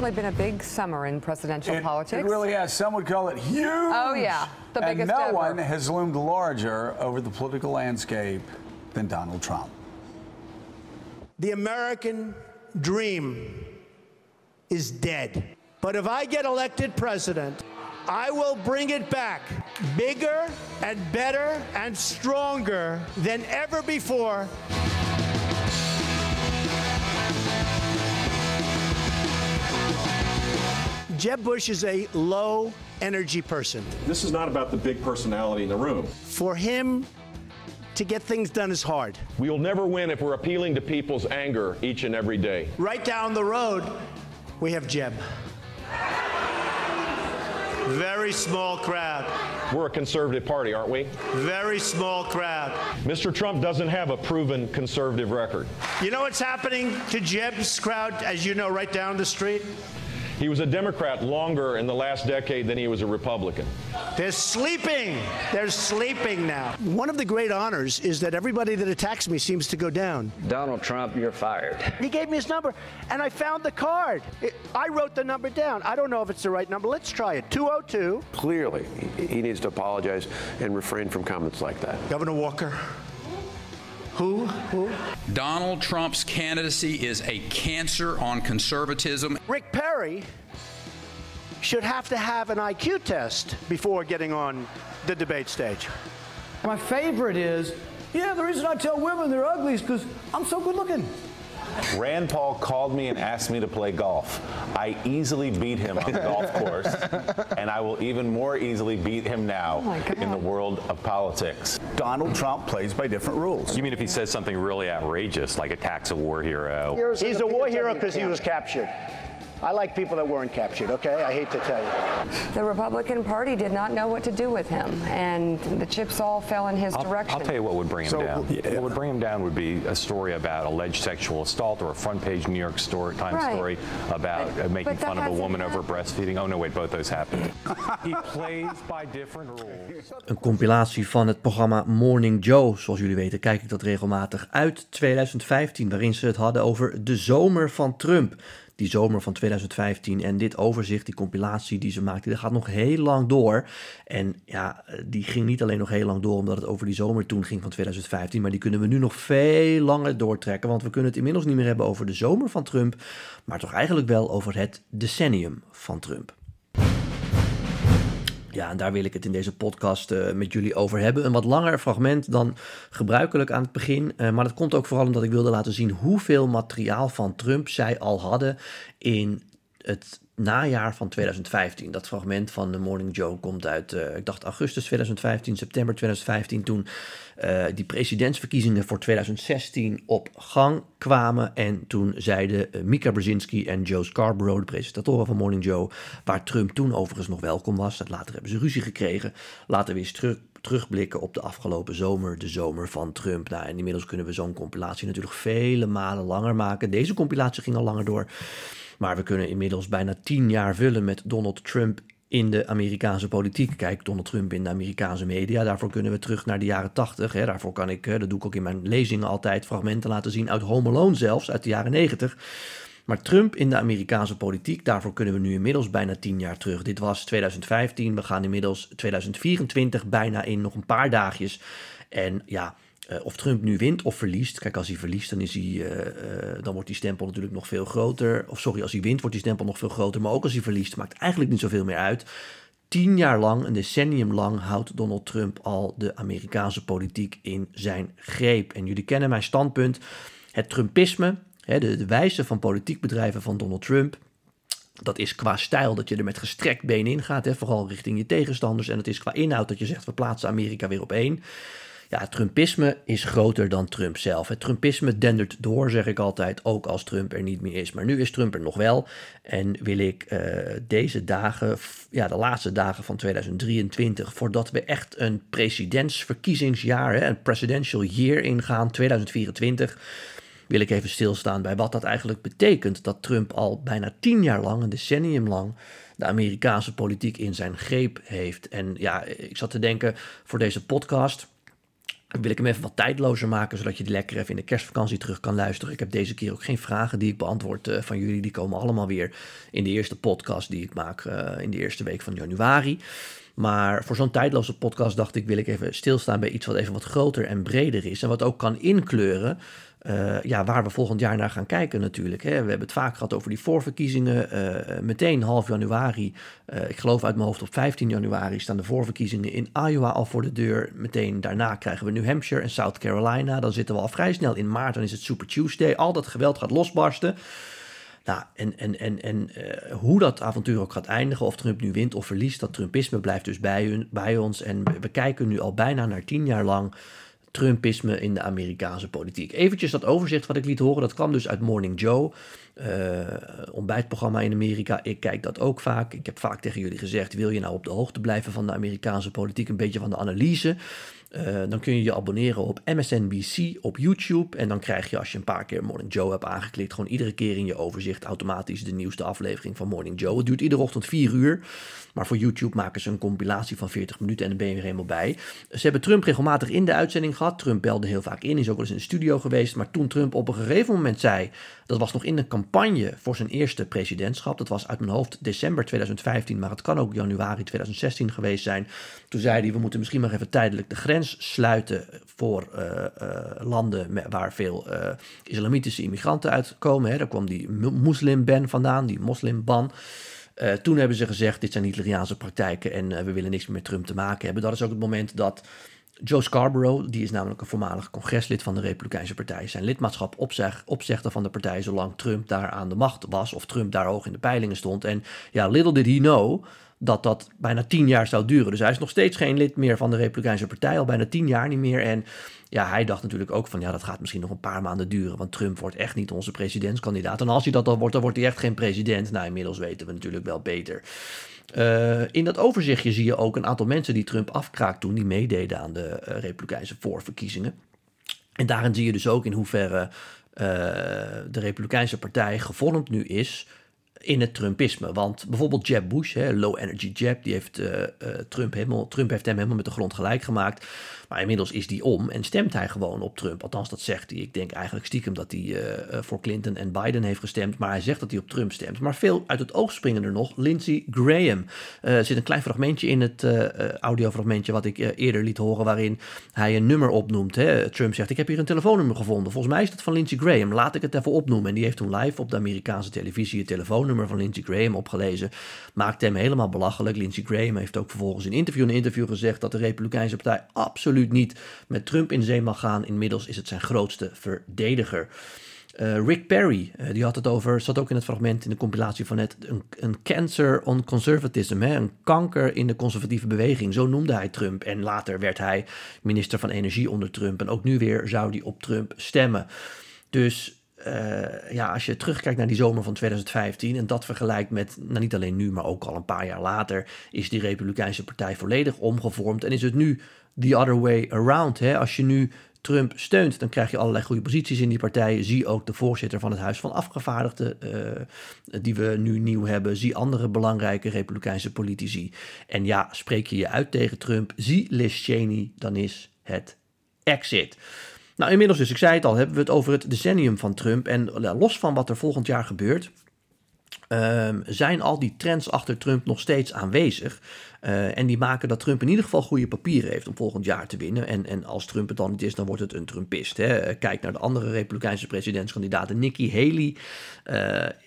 certainly been a big summer in presidential it, politics. It really has. Some would call it huge. Oh, yeah. The biggest and no ever. one has loomed larger over the political landscape than Donald Trump. The American dream is dead. But if I get elected president, I will bring it back bigger and better and stronger than ever before. Jeb Bush is a low energy person. This is not about the big personality in the room. For him to get things done is hard. We'll never win if we're appealing to people's anger each and every day. Right down the road, we have Jeb. Very small crowd. We're a conservative party, aren't we? Very small crowd. Mr. Trump doesn't have a proven conservative record. You know what's happening to Jeb's crowd, as you know, right down the street? He was a Democrat longer in the last decade than he was a Republican. They're sleeping. They're sleeping now. One of the great honors is that everybody that attacks me seems to go down. Donald Trump, you're fired. He gave me his number, and I found the card. It, I wrote the number down. I don't know if it's the right number. Let's try it. 202. Clearly, he needs to apologize and refrain from comments like that. Governor Walker. Who? Who? Donald Trump's candidacy is a cancer on conservatism. Rick Perry should have to have an IQ test before getting on the debate stage. My favorite is, yeah, the reason I tell women they're ugly is because I'm so good looking. Rand Paul called me and asked me to play golf. I easily beat him on the golf course, and I will even more easily beat him now oh in the world of politics. Donald Trump plays by different rules. You mean if he says something really outrageous, like attacks a war hero? He's a war hero because he was captured. I like people that weren't captured, okay? I hate to tell you. The Republican Party did not know what to do with him, and the chips all fell in his I'll, direction. I'll tell you what would bring him So, down. yeah. What would bring him down would be a story about alleged sexual assault or a front page New York story, Times Right. story about But- making but fun of a hasn't woman over breastfeeding. Oh no, wait, both those happened. he plays by different rules. Een compilatie van het programma Morning Joe. Zoals jullie weten kijk ik dat regelmatig uit 2015, waarin ze het hadden over de zomer van Trump. Die zomer van 2015 en dit overzicht, die compilatie die ze maakten, dat gaat nog heel lang door. En ja, die ging niet alleen nog heel lang door omdat het over die zomer toen ging van 2015, maar die kunnen we nu nog veel langer doortrekken. Want we kunnen het inmiddels niet meer hebben over de zomer van Trump, maar toch eigenlijk wel over het decennium van Trump. Ja, en daar wil ik het in deze podcast eh, met jullie over hebben. Een wat langer fragment dan gebruikelijk aan het begin. eh, maar dat komt ook vooral omdat ik wilde laten zien hoeveel materiaal van Trump zij al hadden in het najaar van 2015. Dat fragment van de Morning Joe komt uit, eh, ik dacht augustus 2015, september 2015, toen eh, die presidentsverkiezingen voor 2016 op gang kwamen. En toen zeiden eh, Mika Brzezinski en Joe Scarborough, de presentatoren van Morning Joe, waar Trump toen overigens nog welkom was. Dat Later hebben ze ruzie gekregen. Laten we eens terug, terugblikken op de afgelopen zomer, de zomer van Trump. Nou, en inmiddels kunnen we zo'n compilatie natuurlijk vele malen langer maken. Deze compilatie ging al langer door. Maar we kunnen inmiddels bijna tien jaar vullen met Donald Trump in de Amerikaanse politiek. Kijk, Donald Trump in de Amerikaanse media. Daarvoor kunnen we terug naar de jaren tachtig. Daarvoor kan ik, dat doe ik ook in mijn lezingen altijd, fragmenten laten zien uit Home Alone zelfs, uit de jaren negentig. Maar Trump in de Amerikaanse politiek, daarvoor kunnen we nu inmiddels bijna tien jaar terug. Dit was 2015, we gaan inmiddels 2024 bijna in, nog een paar dagjes. En ja, eh, of Trump nu wint of verliest. Kijk, als hij verliest, dan, is hij, eh, eh, dan wordt die stempel natuurlijk nog veel groter. Of sorry, als hij wint, wordt die stempel nog veel groter. Maar ook als hij verliest, maakt eigenlijk niet zoveel meer uit. Tien jaar lang, een decennium lang, houdt Donald Trump al de Amerikaanse politiek in zijn greep. En jullie kennen mijn standpunt. Het Trumpisme, hè, de, de wijze van politiek bedrijven van Donald Trump. Dat is qua stijl dat je er met gestrekt been in gaat, hè, vooral richting je tegenstanders. En het is qua inhoud dat je zegt, we plaatsen Amerika weer op één. Ja, Trumpisme is groter dan Trump zelf. Het Trumpisme dendert door, zeg ik altijd, ook als Trump er niet meer is. Maar nu is Trump er nog wel. En wil ik eh, deze dagen, ja, de laatste dagen van 2023, voordat we echt een presidentsverkiezingsjaar, hè, een presidential year ingaan, 2024, wil ik even stilstaan bij wat dat eigenlijk betekent. Dat Trump al bijna tien jaar lang, een decennium lang, de Amerikaanse politiek in zijn greep heeft. En ja, ik zat te denken voor deze podcast wil ik hem even wat tijdlozer maken, zodat je die lekker even in de kerstvakantie terug kan luisteren. Ik heb deze keer ook geen vragen die ik beantwoord uh, van jullie. Die komen allemaal weer in de eerste podcast die ik maak uh, in de eerste week van januari. Maar voor zo'n tijdloze podcast dacht ik, wil ik even stilstaan bij iets wat even wat groter en breder is. En wat ook kan inkleuren uh, ja, waar we volgend jaar naar gaan kijken natuurlijk. Hè. We hebben het vaak gehad over die voorverkiezingen. Uh, meteen half januari, ik geloof uit mijn hoofd op 15 januari, staan de voorverkiezingen in Iowa al voor de deur. Meteen daarna krijgen we New Hampshire en South Carolina. Dan zitten we al vrij snel in maart, dan is het Super Tuesday. Al dat geweld gaat losbarsten. Nou, en, en, en, en hoe dat avontuur ook gaat eindigen, of Trump nu wint of verliest, dat Trumpisme blijft dus bij, hun, bij ons. En we kijken nu al bijna naar tien jaar lang Trumpisme in de Amerikaanse politiek. Eventjes dat overzicht wat ik liet horen, dat kwam dus uit Morning Joe, uh, ontbijtprogramma in Amerika. Ik kijk dat ook vaak. Ik heb vaak tegen jullie gezegd, wil je nou op de hoogte blijven van de Amerikaanse politiek, een beetje van de analyse? Uh, dan kun je je abonneren op MSNBC op YouTube. En dan krijg je, als je een paar keer Morning Joe hebt aangeklikt, gewoon iedere keer in je overzicht automatisch de nieuwste aflevering van Morning Joe. Het duurt iedere ochtend 4 uur. Maar voor YouTube maken ze een compilatie van 40 minuten en dan ben je weer helemaal bij. Ze hebben Trump regelmatig in de uitzending gehad. Trump belde heel vaak in, is ook wel eens in de studio geweest. Maar toen Trump op een gegeven moment zei, dat was nog in de campagne voor zijn eerste presidentschap. Dat was uit mijn hoofd december 2015, maar het kan ook januari 2016 geweest zijn. Toen zei hij, we moeten misschien maar even tijdelijk de grens sluiten voor uh, uh, landen waar veel uh, islamitische immigranten uitkomen. Hè. Daar kwam die moslimban vandaan, die moslimban. Uh, toen hebben ze gezegd, dit zijn Hitleriaanse praktijken en uh, we willen niks meer met Trump te maken hebben. Dat is ook het moment dat Joe Scarborough, die is namelijk een voormalig congreslid van de Republikeinse Partij, zijn lidmaatschap opzeg, opzegde van de partij zolang Trump daar aan de macht was of Trump daar hoog in de peilingen stond. En ja, little did he know dat dat bijna tien jaar zou duren. Dus hij is nog steeds geen lid meer van de Republikeinse Partij, al bijna tien jaar niet meer. En ja, hij dacht natuurlijk ook van ja, dat gaat misschien nog een paar maanden duren, want Trump wordt echt niet onze presidentskandidaat. En als hij dat dan wordt, dan wordt hij echt geen president. Nou, inmiddels weten we natuurlijk wel beter. Uh, in dat overzichtje zie je ook een aantal mensen die Trump afkraakt toen, die meededen aan de uh, Republikeinse voorverkiezingen. En daarin zie je dus ook in hoeverre uh, de Republikeinse Partij gevormd nu is in het Trumpisme. Want bijvoorbeeld Jeb Bush, hè, low energy Jeb, die heeft, uh, uh, Trump, helemaal, Trump heeft hem helemaal met de grond gelijk gemaakt. Maar inmiddels is die om en stemt hij gewoon op Trump. Althans, dat zegt hij. Ik denk eigenlijk stiekem dat hij uh, voor Clinton en Biden heeft gestemd. Maar hij zegt dat hij op Trump stemt. Maar veel uit het oog springen er nog. Lindsey Graham. er zit een klein fragmentje in het audiofragmentje wat ik eerder liet horen. Waarin hij een nummer opnoemt. Hè. Trump zegt: Ik heb hier een telefoonnummer gevonden. Volgens mij is dat van Lindsey Graham. Laat ik het even opnoemen. En die heeft toen live op de Amerikaanse televisie het telefoonnummer van Lindsey Graham opgelezen. Maakte hem helemaal belachelijk. Lindsey Graham heeft ook vervolgens in interview in interview gezegd dat de Republikeinse Partij absoluut niet met Trump in zee mag gaan. Inmiddels is het zijn grootste verdediger. Uh, Rick Perry, uh, die had het over, zat ook in het fragment in de compilatie van net, een, een cancer on conservatism, hè, een kanker in de conservatieve beweging. Zo noemde hij Trump. En later werd hij minister van Energie onder Trump. En ook nu weer zou hij op Trump stemmen. Dus uh, ja, als je terugkijkt naar die zomer van 2015 en dat vergelijkt met, nou niet alleen nu, maar ook al een paar jaar later, is die Republikeinse Partij volledig omgevormd en is het nu the other way around. Hè? Als je nu Trump steunt, dan krijg je allerlei goede posities in die partij. Zie ook de voorzitter van het Huis van Afgevaardigden, uh, die we nu nieuw hebben. Zie andere belangrijke Republikeinse politici. En ja, spreek je je uit tegen Trump, zie Liz Cheney, dan is het exit. Nou, inmiddels dus, ik zei het al, hebben we het over het decennium van Trump. En los van wat er volgend jaar gebeurt, um, zijn al die trends achter Trump nog steeds aanwezig. Uh, en die maken dat Trump in ieder geval goede papieren heeft om volgend jaar te winnen. En, en als Trump het dan niet is, dan wordt het een Trumpist. Hè. Kijk naar de andere Republikeinse presidentskandidaten. Nikki Haley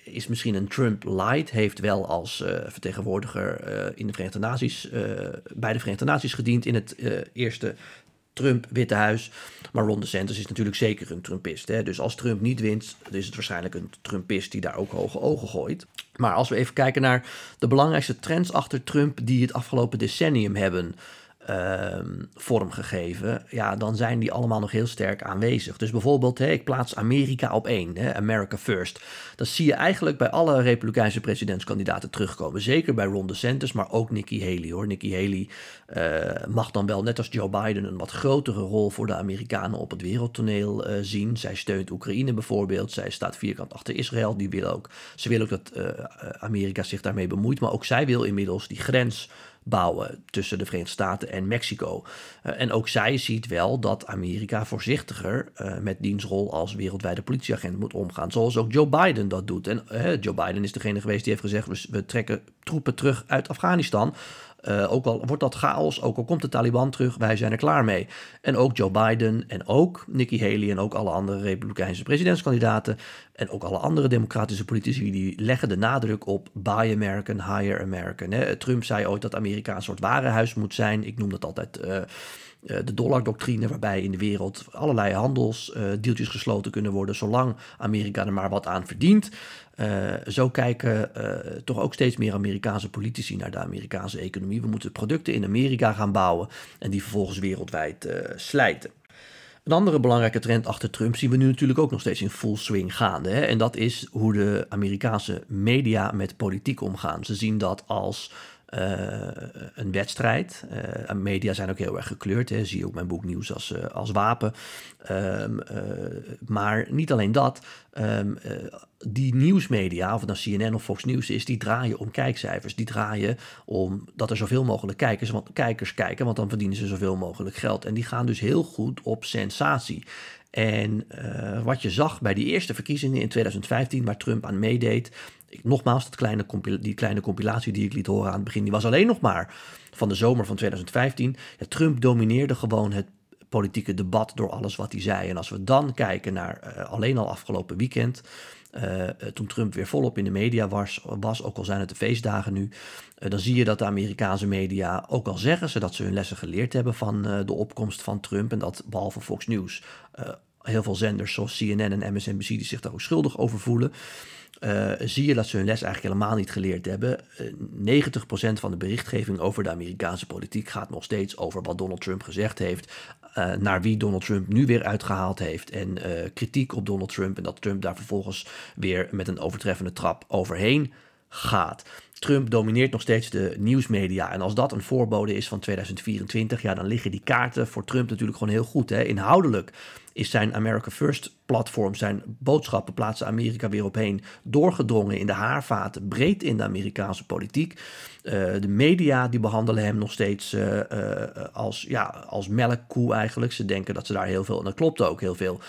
is misschien een Trump light. Heeft wel als vertegenwoordiger in de Verenigde Naties, bij de Verenigde Naties gediend in het eerste Trump, Witte Huis. Maar Ron DeSantis is natuurlijk zeker een Trumpist. Hè? Dus als Trump niet wint, is het waarschijnlijk een Trumpist die daar ook hoge ogen gooit. Maar als we even kijken naar de belangrijkste trends achter Trump die het afgelopen decennium hebben vormgegeven, ja, dan zijn die allemaal nog heel sterk aanwezig. Dus bijvoorbeeld, hè, ik plaats Amerika op één, hè, America First. Dat zie je eigenlijk bij alle Republikeinse presidentskandidaten terugkomen. Zeker bij Ron DeSantis, maar ook Nikki Haley hoor. Nikki Haley uh, mag dan wel, net als Joe Biden, een wat grotere rol voor de Amerikanen op het wereldtoneel uh, zien. Zij steunt Oekraïne bijvoorbeeld. Zij staat vierkant achter Israël. Die wil ook, ze wil ook dat uh, Amerika zich daarmee bemoeit. Maar ook zij wil inmiddels die grens bouwen tussen de Verenigde Staten en Mexico. Uh, en ook zij ziet wel dat Amerika voorzichtiger uh, met diens rol als wereldwijde politieagent moet omgaan. Zoals ook Joe Biden dat doet. En uh, Joe Biden is degene geweest die heeft gezegd: we trekken troepen terug uit Afghanistan. Uh, ook al wordt dat chaos, ook al komt de Taliban terug, wij zijn er klaar mee. En ook Joe Biden en ook Nikki Haley en ook alle andere Republikeinse presidentskandidaten en ook alle andere democratische politici, die leggen de nadruk op Buy American, Hire American. Hè. Trump zei ooit dat Amerika een soort warenhuis moet zijn. Ik noem dat altijd... Uh, de dollardoctrine, waarbij in de wereld allerlei handelsdeeltjes gesloten kunnen worden, zolang Amerika er maar wat aan verdient. Uh, zo kijken uh, toch ook steeds meer Amerikaanse politici naar de Amerikaanse economie. We moeten producten in Amerika gaan bouwen en die vervolgens wereldwijd slijten. Een andere belangrijke trend achter Trump zien we nu natuurlijk ook nog steeds in full swing gaande. Hè? En dat is hoe de Amerikaanse media met politiek omgaan. Ze zien dat als een wedstrijd. Uh, media zijn ook heel erg gekleurd. Hè. Zie ook mijn boek Nieuws als, uh, als wapen. Um, maar niet alleen dat. Um, die nieuwsmedia, of het nou CNN of Fox News is, die draaien om kijkcijfers. Die draaien om dat er zoveel mogelijk kijkers, want, kijkers kijken, want dan verdienen ze zoveel mogelijk geld. En die gaan dus heel goed op sensatie. En wat je zag bij die eerste verkiezingen in 2015, waar Trump aan meedeed. Ik, nogmaals, dat kleine die kleine compilatie die ik liet horen aan het begin, die was alleen nog maar van de zomer van 2015. Ja, Trump domineerde gewoon het politieke debat door alles wat hij zei. En als we dan kijken naar uh, alleen al afgelopen weekend. Uh, toen Trump weer volop in de media was, was ook al zijn het de feestdagen nu, uh, dan zie je dat de Amerikaanse media, ook al zeggen ze dat ze hun lessen geleerd hebben van de opkomst van Trump en dat behalve Fox News heel veel zenders zoals CNN en MSNBC die zich daar ook schuldig over voelen, zie je dat ze hun les eigenlijk helemaal niet geleerd hebben. 90% van de berichtgeving over de Amerikaanse politiek gaat nog steeds over wat Donald Trump gezegd heeft, uh, naar wie Donald Trump nu weer uitgehaald heeft. En kritiek op Donald Trump. En dat Trump daar vervolgens weer met een overtreffende trap overheen gaat. Trump domineert nog steeds de nieuwsmedia. En als dat een voorbode is van 2024, ja, dan liggen die kaarten voor Trump natuurlijk gewoon heel goed. Hè? Inhoudelijk is zijn America First platform, zijn boodschappen plaatsen Amerika weer opheen, doorgedrongen in de haarvaten, breed in de Amerikaanse politiek. Uh, de media die behandelen hem nog steeds uh, uh, als, ja, als melkkoe eigenlijk. Ze denken dat ze daar heel veel, en dat klopt ook, heel veel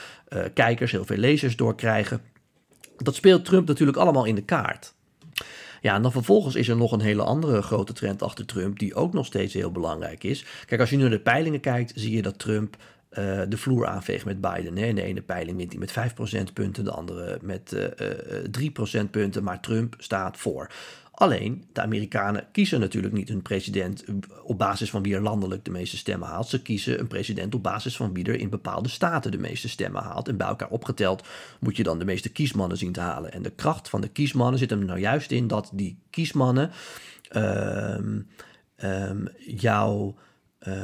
kijkers, heel veel lezers door krijgen. Dat speelt Trump natuurlijk allemaal in de kaart. Ja, en dan vervolgens is er nog een hele andere grote trend achter Trump, die ook nog steeds heel belangrijk is. Kijk, als je nu naar de peilingen kijkt, zie je dat Trump uh, de vloer aanveegt met Biden. Hè. In de ene peiling wint hij met 5 procentpunten, de andere met uh, uh, 3 procentpunten, maar Trump staat voor. Alleen, de Amerikanen kiezen natuurlijk niet een president op basis van wie er landelijk de meeste stemmen haalt. Ze kiezen een president op basis van wie er in bepaalde staten de meeste stemmen haalt. En bij elkaar opgeteld moet je dan de meeste kiesmannen zien te halen. En de kracht van de kiesmannen zit hem nou juist in dat die kiesmannen um, um, jou, uh,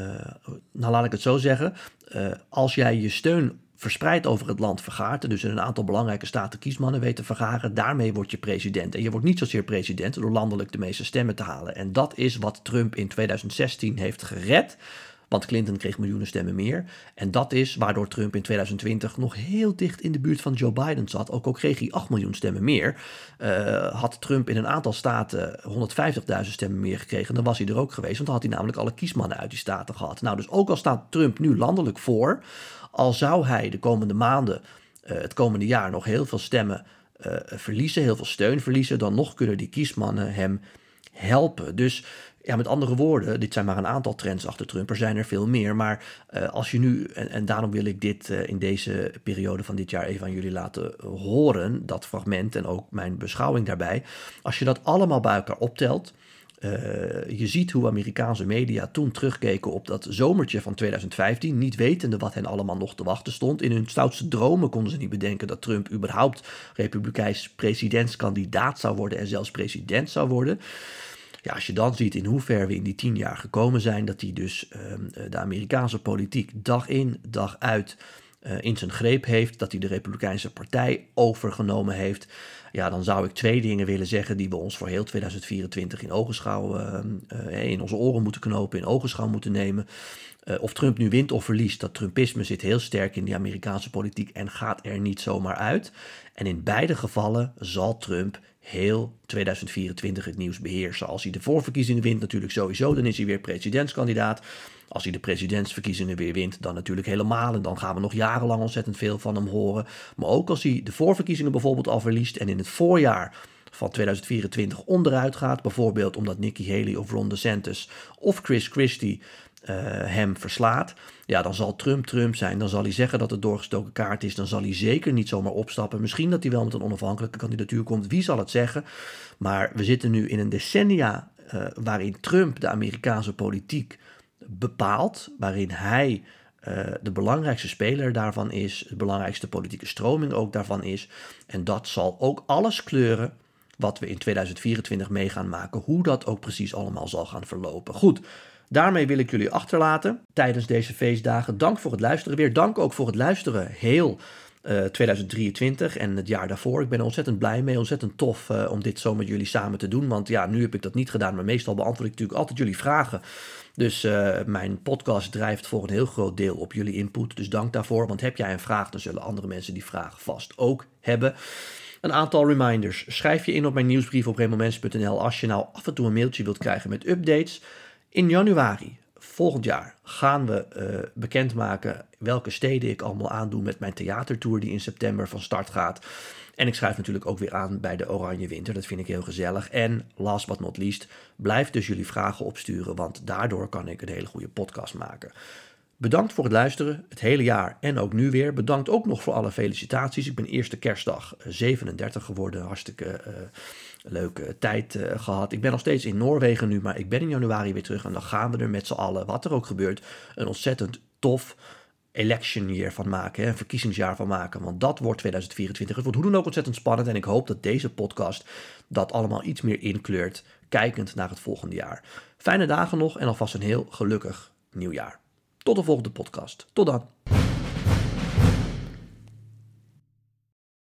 nou laat ik het zo zeggen, uh, als jij je steun verspreid over het land vergaart. Dus in een aantal belangrijke staten kiesmannen weten vergaren. Daarmee word je president. En je wordt niet zozeer president door landelijk de meeste stemmen te halen. En dat is wat Trump in 2016 heeft gered. Want Clinton kreeg miljoenen stemmen meer. En dat is waardoor Trump in 2020 nog heel dicht in de buurt van Joe Biden zat. Ook al kreeg hij 8 miljoen stemmen meer. Uh, had Trump in een aantal staten 150.000 stemmen meer gekregen. Dan was hij er ook geweest. Want dan had hij namelijk alle kiesmannen uit die staten gehad. Nou, dus ook al staat Trump nu landelijk voor. Al zou hij de komende maanden, uh, het komende jaar, nog heel veel stemmen uh, verliezen, heel veel steun verliezen, dan nog kunnen die kiesmannen hem helpen. Dus ja, met andere woorden, dit zijn maar een aantal trends achter Trump. Er zijn er veel meer. Maar uh, als je nu, en, daarom wil ik dit in deze periode van dit jaar even aan jullie laten horen, dat fragment en ook mijn beschouwing daarbij. Als je dat allemaal bij elkaar optelt. Uh, je ziet hoe Amerikaanse media toen terugkeken op dat zomertje van 2015, niet wetende wat hen allemaal nog te wachten stond. In hun stoutste dromen konden ze niet bedenken dat Trump überhaupt republikeins presidentskandidaat zou worden en zelfs president zou worden. Ja, als je dan ziet in hoeverre we in die tien jaar gekomen zijn, dat hij dus uh, de Amerikaanse politiek dag in, dag uit in zijn greep heeft, dat hij de Republikeinse Partij overgenomen heeft, ja, dan zou ik twee dingen willen zeggen die we ons voor heel 2024 in ogenschouw, uh, in onze oren moeten knopen, in ogenschouw moeten nemen. of Trump nu wint of verliest, dat Trumpisme zit heel sterk in die Amerikaanse politiek en gaat er niet zomaar uit. En in beide gevallen zal Trump heel 2024 het nieuws beheersen. Als hij de voorverkiezingen wint, natuurlijk sowieso, dan is hij weer presidentskandidaat. Als hij de presidentsverkiezingen weer wint, dan natuurlijk helemaal. En dan gaan we nog jarenlang ontzettend veel van hem horen. Maar ook als hij de voorverkiezingen bijvoorbeeld al verliest en in het voorjaar van 2024 onderuit gaat. Bijvoorbeeld omdat Nikki Haley of Ron DeSantis of Chris Christie uh, hem verslaat. Ja, dan zal Trump Trump zijn. Dan zal hij zeggen dat het doorgestoken kaart is. Dan zal hij zeker niet zomaar opstappen. Misschien dat hij wel met een onafhankelijke kandidatuur komt. Wie zal het zeggen? Maar we zitten nu in een decennia uh, waarin Trump de Amerikaanse politiek bepaalt. Waarin hij uh, de belangrijkste speler daarvan is. De belangrijkste politieke stroming ook daarvan is. En dat zal ook alles kleuren wat we in 2024 mee gaan maken. Hoe dat ook precies allemaal zal gaan verlopen. Goed. Daarmee wil ik jullie achterlaten tijdens deze feestdagen. Dank voor het luisteren weer. Dank ook voor het luisteren heel uh, 2023 en het jaar daarvoor. Ik ben er ontzettend blij mee. Ontzettend tof uh, om dit zo met jullie samen te doen. Want ja, nu heb ik dat niet gedaan. Maar meestal beantwoord ik natuurlijk altijd jullie vragen. Dus uh, mijn podcast drijft voor een heel groot deel op jullie input. Dus dank daarvoor. Want heb jij een vraag, dan zullen andere mensen die vraag vast ook hebben. Een aantal reminders. Schrijf je in op mijn nieuwsbrief op remomens.nl als je nou af en toe een mailtje wilt krijgen met updates. In januari volgend jaar gaan we uh, bekendmaken welke steden ik allemaal aandoe met mijn theatertour die in september van start gaat. En ik schrijf natuurlijk ook weer aan bij de Oranje Winter. Dat vind ik heel gezellig. En last but not least, blijf dus jullie vragen opsturen, want daardoor kan ik een hele goede podcast maken. Bedankt voor het luisteren, het hele jaar en ook nu weer. Bedankt ook nog voor alle felicitaties. Ik ben eerste kerstdag 37 geworden. Hartstikke uh, leuke tijd uh, gehad. Ik ben nog steeds in Noorwegen nu, maar ik ben in januari weer terug. En dan gaan we er met z'n allen, wat er ook gebeurt, een ontzettend tof election year van maken. Een verkiezingsjaar van maken. Want dat wordt 2024. Het wordt hoe dan ook ontzettend spannend. En ik hoop dat deze podcast dat allemaal iets meer inkleurt. Kijkend naar het volgende jaar. Fijne dagen nog en alvast een heel gelukkig nieuwjaar. Tot de volgende podcast. Tot dan.